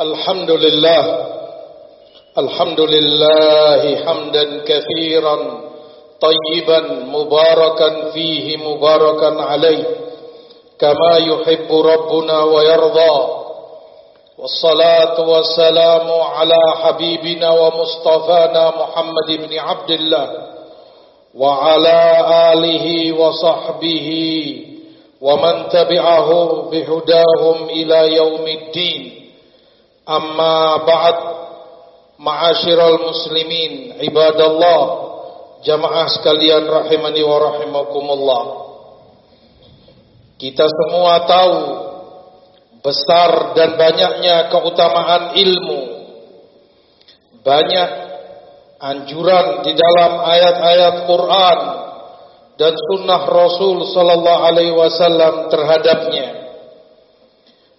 الحمد لله الحمد لله حمدا كثيرا طيبا مباركا فيه مباركا عليه كما يحب ربنا ويرضى. والصلاة والسلام على حبيبنا ومصطفانا محمد بن عبد الله وعلى آله وصحبه ومن تبعه بهداهم إلى يوم الدين. Amma ba'd. Ma'asyiral muslimin Ibadallah. Jamaah sekalian rahimani wa rahimakumullah. Kita semua tahu Besar dan banyaknya keutamaan ilmu. Banyak anjuran di dalam ayat-ayat Quran dan sunnah Rasul Sallallahu Alaihi Wasallam terhadapnya.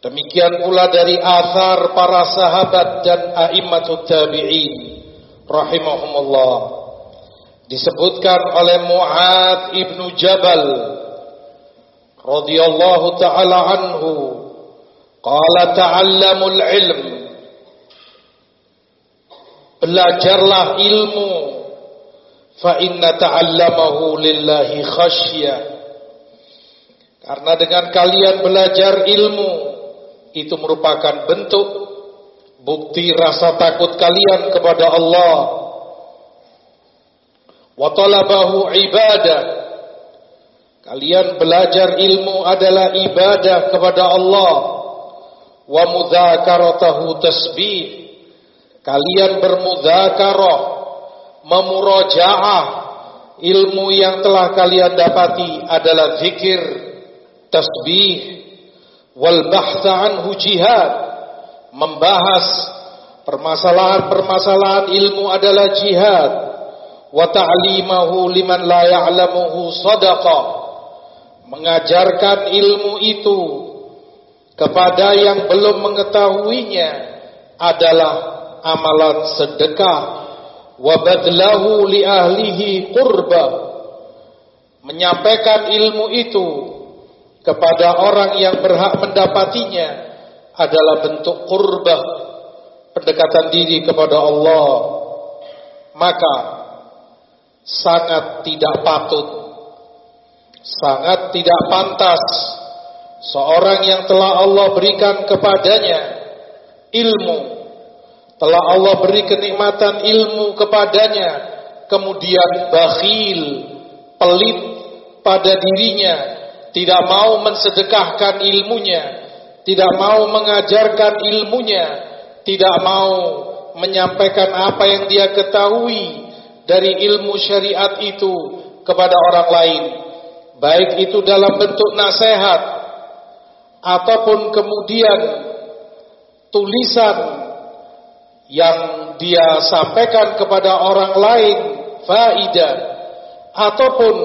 Demikian pula dari asar para sahabat dan a'immatut tabi'in rahimahumullah. Disebutkan oleh Mu'ad ibnu Jabal radhiyallahu taala anhu, qala ta'allamul ilm. Belajarlah ilmu fa inna ta'allamahu lillahi khasyah. Karena dengan kalian belajar ilmu itu merupakan bentuk bukti rasa takut kalian kepada Allah. Wa talabahu ibadah. Kalian belajar ilmu adalah ibadah kepada Allah. Wa mudzakaratahu tasbih. Kalian bermudzakarah memurajaah ilmu yang telah kalian dapati adalah zikir tasbih wal bahtha anhu jihad. Membahas permasalahan-permasalahan ilmu adalah jihad. Wa ta'limahu liman la ya'lamuhu sadaqah mengajarkan ilmu itu kepada yang belum mengetahuinya adalah amalan sedekah. Wa badlahu li ahlihi qurba. Menyampaikan ilmu itu kepada orang yang berhak mendapatinya adalah bentuk kurbah pendekatan diri kepada Allah. Maka sangat tidak patut sangat tidak pantas seorang yang telah Allah berikan kepadanya ilmu telah Allah beri kenikmatan ilmu kepadanya kemudian bakhil pelit pada dirinya tidak mau mensedekahkan ilmunya, tidak mau mengajarkan ilmunya, tidak mau menyampaikan apa yang dia ketahui dari ilmu syariat itu kepada orang lain, baik itu dalam bentuk nasihat ataupun kemudian tulisan yang dia sampaikan kepada orang lain faidah ataupun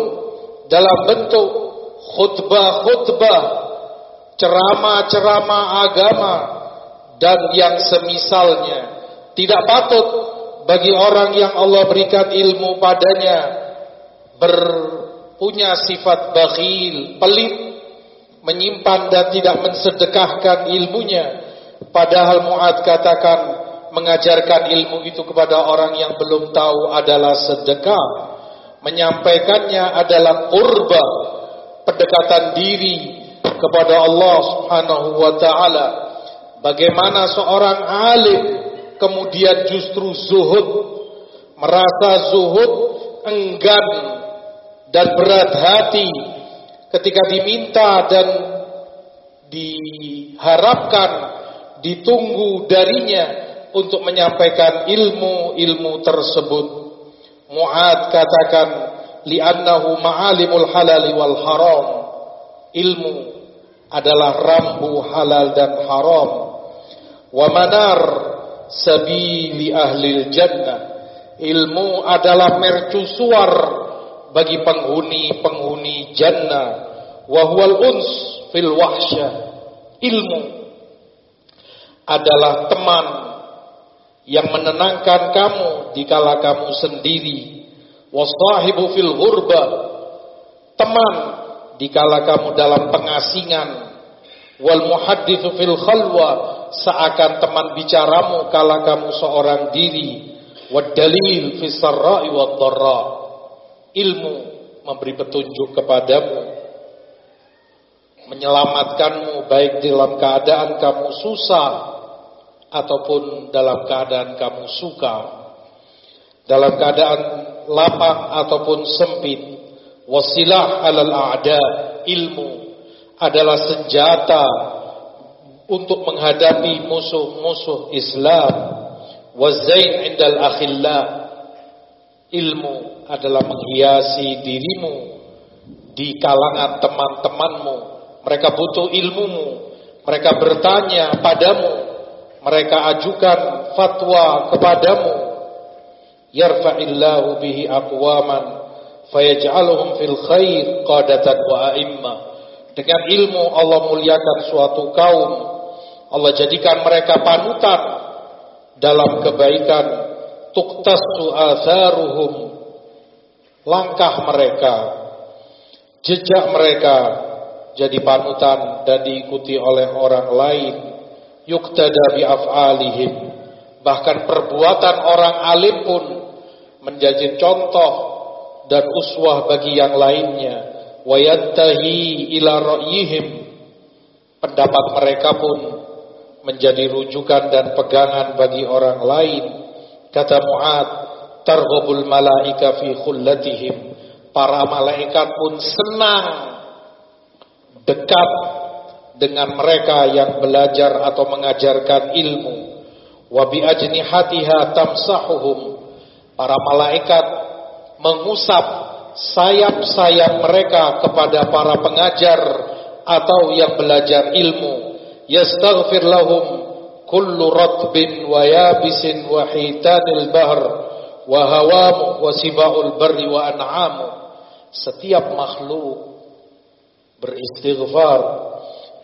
dalam bentuk khutbah-khutbah, ceramah-ceramah agama dan yang semisalnya. Tidak patut bagi orang yang Allah berikan ilmu padanya berpunya sifat bakhil, pelit, menyimpan dan tidak mensedekahkan ilmunya. Padahal Mu'ad katakan mengajarkan ilmu itu kepada orang yang belum tahu adalah sedekah. Menyampaikannya adalah kurba pendekatan diri kepada Allah Subhanahu wa taala. Bagaimana seorang alim kemudian justru zuhud, merasa zuhud, enggan dan berat hati ketika diminta dan diharapkan ditunggu darinya untuk menyampaikan ilmu-ilmu tersebut. Mu'ad katakan li'annahu ma'alimul halal wal haram. Ilmu adalah rambu halal dan haram. Wa manar sabili ahli jannah. Ilmu adalah mercusuar bagi penghuni-penghuni jannah. Wa huwal uns fil wahsyah. Ilmu adalah teman yang menenangkan kamu dikala kamu sendiri wasahibu fil ghurba. Teman dikala kamu dalam pengasingan. Wal muhadditsu fil khalwa. Seakan teman bicaramu kala kamu seorang diri. Wad dalil fi sarra'i ilmu memberi petunjuk kepadamu. Menyelamatkanmu baik dalam keadaan kamu susah ataupun dalam keadaan kamu suka. Dalam keadaan lapang ataupun sempit wasilah alal a'da ilmu adalah senjata untuk menghadapi musuh-musuh Islam wazain indal akhilla ilmu adalah menghiasi dirimu di kalangan teman-temanmu mereka butuh ilmumu. Mereka bertanya padamu. Mereka ajukan fatwa kepadamu. Yarfa'illahu bihi aqwaman fayaj'aluhum fil khair qadatan wa a'imma. Dengan ilmu Allah muliakan suatu kaum. Allah jadikan mereka panutan dalam kebaikan. Tuktasu atharuhum. Langkah mereka, jejak mereka jadi panutan dan diikuti oleh orang lain yuktada bi af'alihim bahkan perbuatan orang alim pun menjadi contoh dan uswah bagi yang lainnya. Wayantahi ila ra'yihim. Pendapat mereka pun menjadi rujukan dan pegangan bagi orang lain. Kata Mu'ad targhubul malaika fi khullatihim. Para malaikat pun senang dekat dengan mereka yang belajar atau mengajarkan ilmu wa bi ajnihatiha tamsahuhum. Para malaikat mengusap sayap-sayap mereka kepada para pengajar atau yang belajar ilmu. Yastaghfir lahum kullu ratbin wa yabisin wa hitanil bahr wa hawamu wa sibaul barri wa an'amu. Setiap makhluk beristighfar,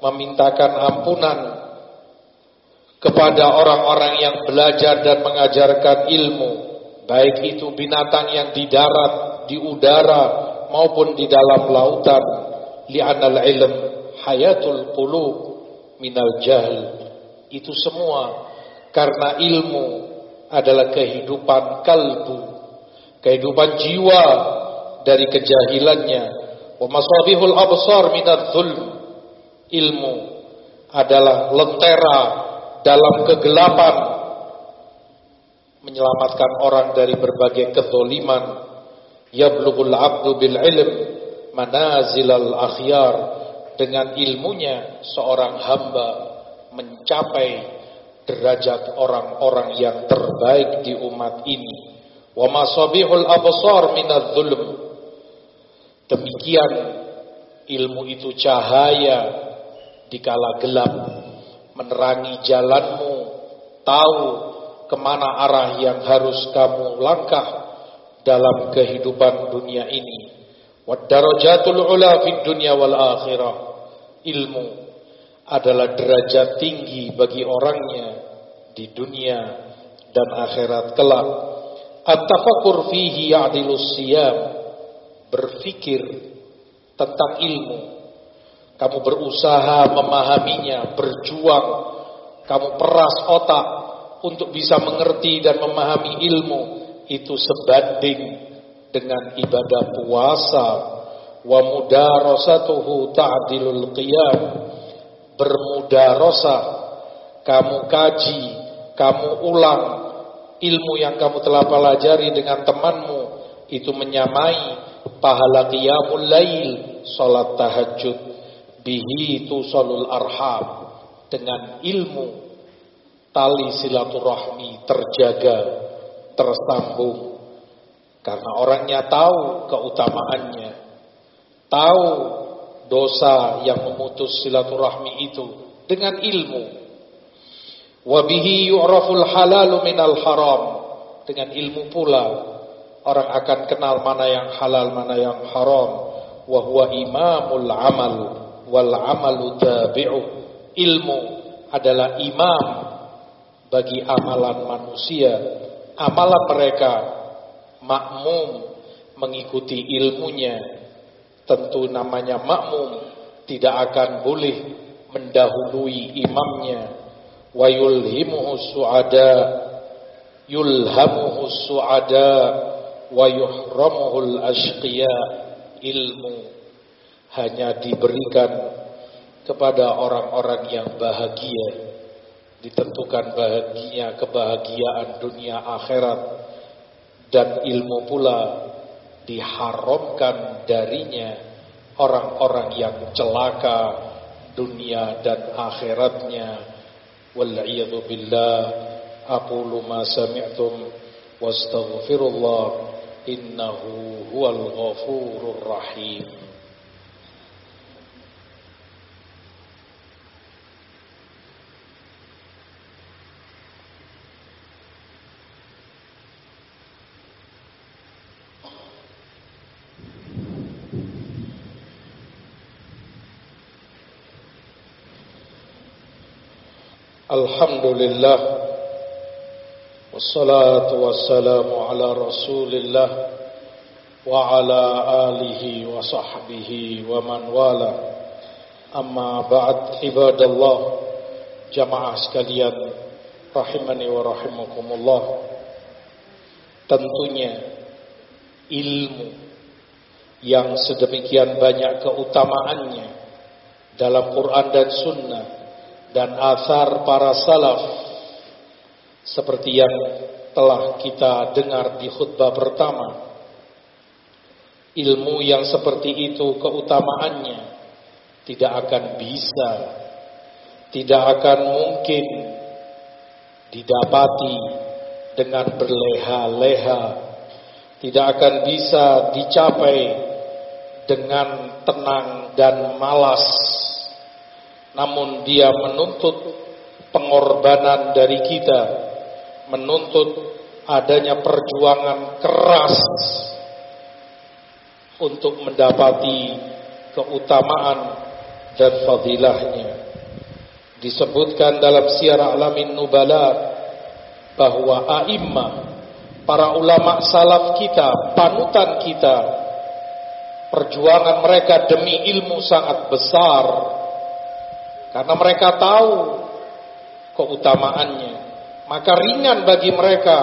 memintakan ampunan kepada orang-orang yang belajar dan mengajarkan ilmu, baik itu binatang yang di darat, di udara maupun di dalam lautan. Li'anal ilm hayatul qulub minal jahl. Itu semua karena ilmu adalah kehidupan kalbu, kehidupan jiwa dari kejahilannya Wa masabihul absar minadz. Ilmu adalah lentera dalam kegelapan menyelamatkan orang dari berbagai kezaliman. Yablughul 'abdu bil ilm manazilal akhyar. Dengan ilmunya seorang hamba mencapai derajat orang-orang yang terbaik di umat ini. Wa masabihul absar minadz zulm Demikian ilmu itu cahaya di kala gelap menerangi jalanmu, tahu ke mana arah yang harus kamu langkah dalam kehidupan dunia ini. Wadarajatul ula fid dunya wal akhirah. Ilmu adalah derajat tinggi bagi orangnya di dunia dan akhirat kelak. At-tafakkur fihi ya'dilus siyam berpikir tentang ilmu. Kamu berusaha memahaminya, berjuang, kamu peras otak untuk bisa mengerti dan memahami ilmu. Itu sebanding dengan ibadah puasa. Wa mudarasatuhu ta'dilul qiyam. Bermudarasah kamu kaji kamu ulang ilmu yang kamu telah pelajari dengan temanmu. Itu menyamai pahala qiyamul lail, salat tahajud, bihi tusalul arham. Dengan ilmu tali silaturahmi terjaga, tersambung. Karena orangnya tahu keutamaannya, tahu dosa yang memutus silaturahmi itu dengan ilmu. Wabihi yu'raful halalu minal haram. Dengan ilmu pula orang akan kenal mana yang halal, mana yang haram. Wa huwa imamul amal wal amalu tabi'u. Ilmu adalah imam bagi amalan manusia. Amalan mereka makmum mengikuti ilmunya. Tentu namanya makmum tidak akan boleh mendahului imamnya wa yulhimuhu su'ada yulhamuhu su'ada wa yuhramuhu al-ashqiya ilmu hanya diberikan kepada orang-orang yang bahagia ditentukan bahagia kebahagiaan dunia akhirat dan ilmu pula diharamkan darinya orang-orang yang celaka dunia dan akhiratnya. Wal billah aqulu ma sami'tum wastaghfirullah innahu huwal ghafurur rahim الحمد لله والصلاة والسلام على رسول الله وعلى آله وصحبه ومن والاه أما بعد عباد الله jamaah sekalian rahimani wa rahimakumullah tentunya ilmu yang sedemikian banyak keutamaannya dalam Quran dan Sunnah dan asar para salaf seperti yang telah kita dengar di khutbah pertama. Ilmu yang seperti itu keutamaannya tidak akan bisa tidak akan mungkin didapati dengan berleha-leha tidak akan bisa dicapai dengan tenang dan malas namun dia menuntut pengorbanan dari kita, menuntut adanya perjuangan keras untuk mendapati keutamaan dan fadilahnya. Disebutkan dalam siar alamin nubala bahwa a'immah, para ulama salaf kita, panutan kita, perjuangan mereka demi ilmu sangat besar karena mereka tahu keutamaannya. Maka ringan bagi mereka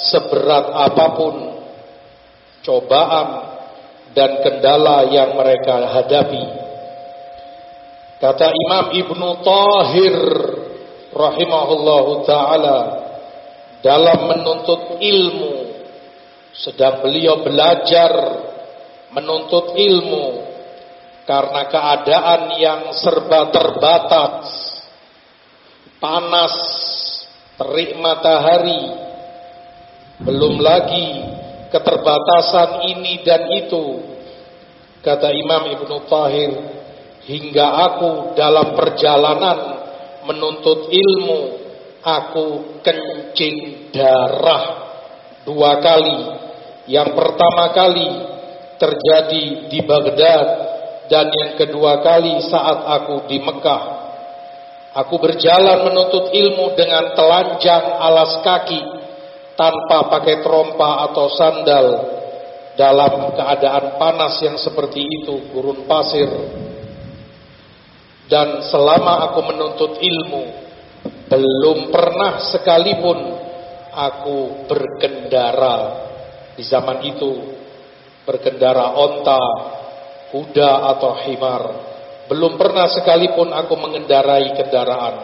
seberat apa pun cobaan dan kendala yang mereka hadapi. Kata Imam Ibnu Tahir rahimahullahu taala dalam menuntut ilmu sedang beliau belajar menuntut ilmu karena keadaan yang serba terbatas, panas, terik matahari, belum lagi keterbatasan ini dan itu. Kata Imam Ibnu Tahir, hingga aku dalam perjalanan menuntut ilmu, aku kencing darah dua kali. Yang pertama kali terjadi di Baghdad dan yang kedua kali saat aku di Mekah. Aku berjalan menuntut ilmu dengan telanjang alas kaki tanpa pakai trompa atau sandal dalam keadaan panas yang seperti itu, gurun pasir. Dan selama aku menuntut ilmu, belum pernah sekalipun aku berkendara di zaman itu berkendara onta kuda atau himar. Belum pernah sekalipun aku mengendarai kendaraan.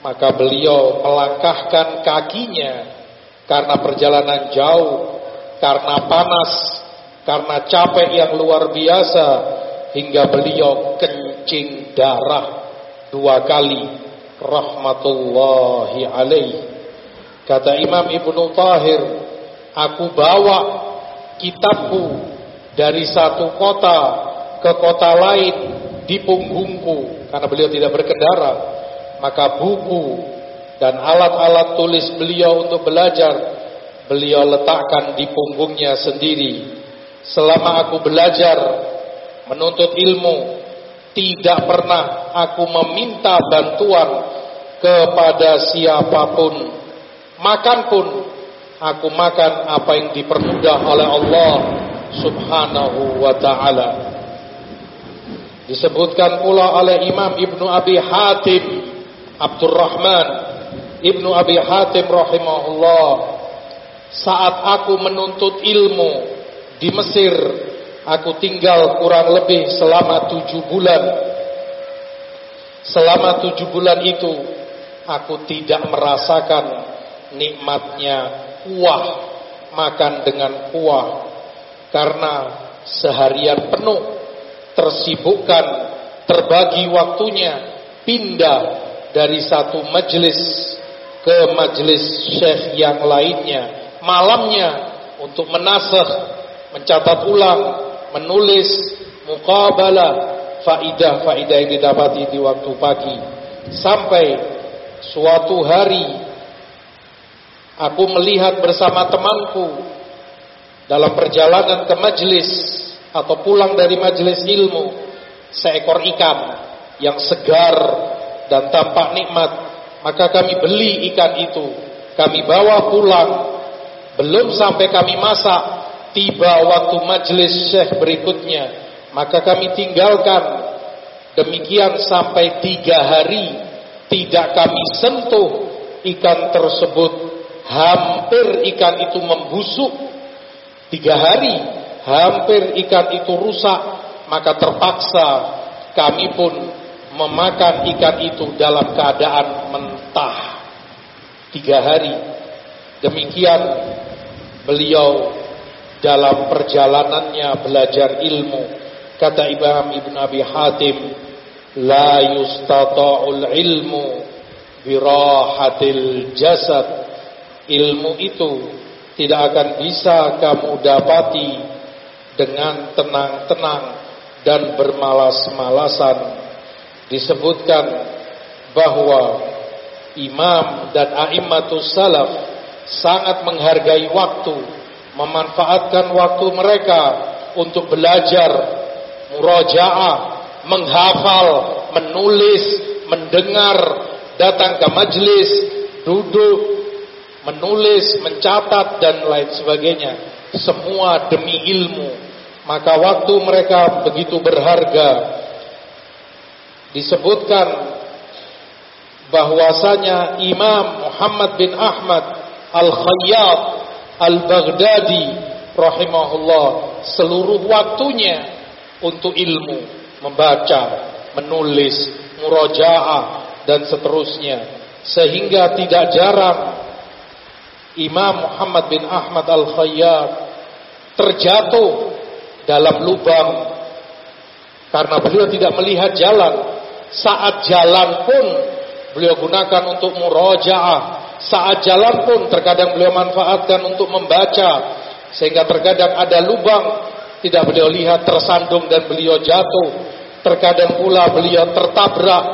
Maka beliau melangkahkan kakinya karena perjalanan jauh, karena panas, karena capek yang luar biasa hingga beliau kencing darah dua kali rahmatullahi alaih. Kata Imam Ibnu Tahir, aku bawa kitabku dari satu kota ke kota lain di punggungku karena beliau tidak berkendara maka buku dan alat-alat tulis beliau untuk belajar beliau letakkan di punggungnya sendiri. Selama aku belajar menuntut ilmu tidak pernah aku meminta bantuan kepada siapa pun. Makan pun aku makan apa yang dipermudah oleh Allah subhanahu wa ta'ala. Disebutkan pula oleh Imam Ibnu Abi Hatim Abdurrahman Ibnu Abi Hatim rahimahullah saat aku menuntut ilmu di Mesir aku tinggal kurang lebih selama tujuh bulan. Selama tujuh bulan itu aku tidak merasakan nikmatnya kuah makan dengan kuah karena seharian penuh tersibukkan, terbagi waktunya, pindah dari satu majelis ke majelis syekh yang lainnya. Malamnya untuk menasah, mencatat ulang, menulis, mukabalah, faidah-faidah yang didapati di waktu pagi. Sampai suatu hari aku melihat bersama temanku dalam perjalanan ke majelis atau pulang dari majelis ilmu seekor ikan yang segar dan tampak nikmat maka kami beli ikan itu. Kami bawa pulang. Belum sampai kami masak tiba waktu majelis syekh berikutnya. Maka kami tinggalkan. Demikian sampai tiga hari tidak kami sentuh ikan tersebut. Hampir ikan itu membusuk tiga hari hampir ikan itu rusak, maka terpaksa kami pun memakan ikan itu dalam keadaan mentah. Tiga hari. Demikian beliau dalam perjalanannya belajar ilmu. Kata Imam Ibn Abi Hatim, La yustata'ul ilmu birahatil jasad. Ilmu itu tidak akan bisa kamu dapati dengan tenang-tenang dan bermalas-malasan. Disebutkan bahwa imam dan a'immatus salaf sangat menghargai waktu memanfaatkan waktu mereka untuk belajar murajaah menghafal menulis mendengar datang ke majelis duduk menulis mencatat dan lain sebagainya. Semua demi ilmu. Maka waktu mereka begitu berharga. Disebutkan bahwasanya Imam Muhammad bin Ahmad Al-Khayyat Al-Baghdadi rahimahullah seluruh waktunya untuk ilmu, membaca, menulis, murojaah dan seterusnya. Sehingga tidak jarang Imam Muhammad bin Ahmad Al-Khayyat terjatuh dalam lubang karena beliau tidak melihat jalan. Saat jalan pun beliau gunakan untuk murojaah. Saat jalan pun terkadang beliau manfaatkan untuk membaca sehingga terkadang ada lubang tidak beliau lihat tersandung dan beliau jatuh. Terkadang pula beliau tertabrak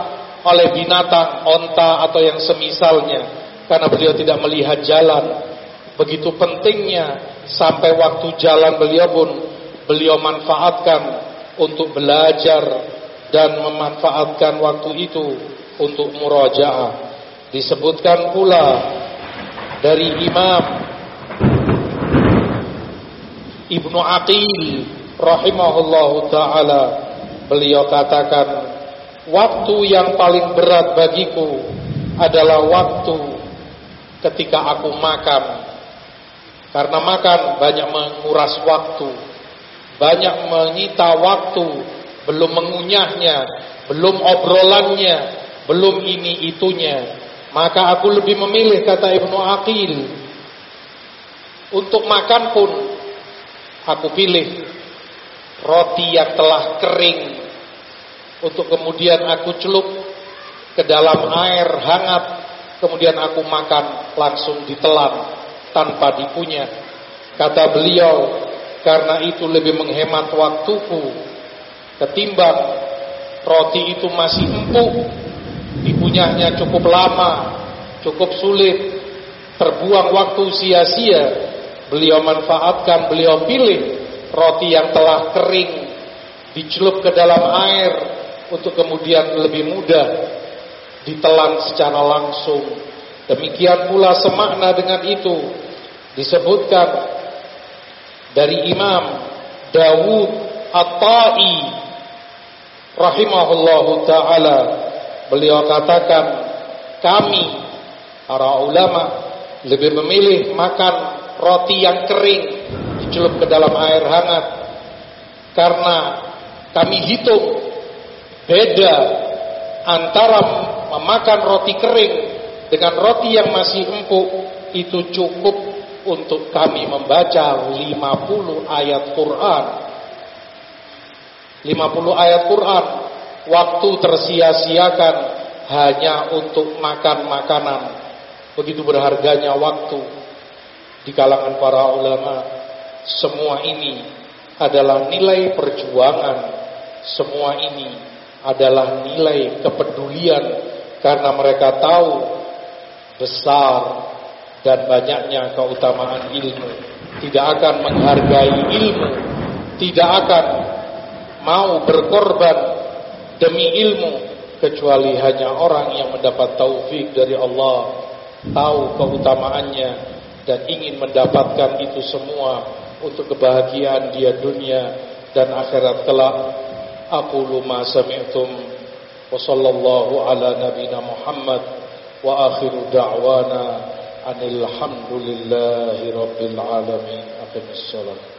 oleh binatang, onta atau yang semisalnya karena beliau tidak melihat jalan. Begitu pentingnya sampai waktu jalan beliau pun beliau manfaatkan untuk belajar dan memanfaatkan waktu itu untuk murajaah. Disebutkan pula dari Imam Ibnu Aqil rahimahullahu taala beliau katakan waktu yang paling berat bagiku adalah waktu ketika aku makan. Karena makan banyak menguras waktu banyak menyita waktu, belum mengunyahnya, belum obrolannya, belum ini itunya. Maka aku lebih memilih kata Ibnu Aqil untuk makan pun aku pilih roti yang telah kering. Untuk kemudian aku celup ke dalam air hangat kemudian aku makan langsung ditelan tanpa dikunyah kata beliau karena itu lebih menghemat waktuku ketimbang roti itu masih empuk, dikunyahnya cukup lama, cukup sulit, terbuang waktu sia-sia. Beliau manfaatkan, beliau pilih roti yang telah kering, dicelup ke dalam air untuk kemudian lebih mudah ditelan secara langsung. Demikian pula semakna dengan itu disebutkan dari Imam Dawud At-Ta'i rahimahullahu taala beliau katakan kami para ulama lebih memilih makan roti yang kering dicelup ke dalam air hangat karena kami hitung beda antara memakan roti kering dengan roti yang masih empuk itu cukup untuk kami membaca 50 ayat Quran. 50 ayat Quran waktu tersia-siakan hanya untuk makan makanan. Begitu berharganya waktu di kalangan para ulama. Semua ini adalah nilai perjuangan. Semua ini adalah nilai kepedulian karena mereka tahu besar dan banyaknya keutamaan ilmu. Tidak akan menghargai ilmu. Tidak akan mau berkorban demi ilmu. Kecuali hanya orang yang mendapat taufik dari Allah. Tahu keutamaannya dan ingin mendapatkan itu semua untuk kebahagiaan dia dunia dan akhirat kelak. Aku luma sami'tum wa sallallahu ala nabina Muhammad wa akhiru da'wana anil hamdulillahi rabbil alamin aqimis salat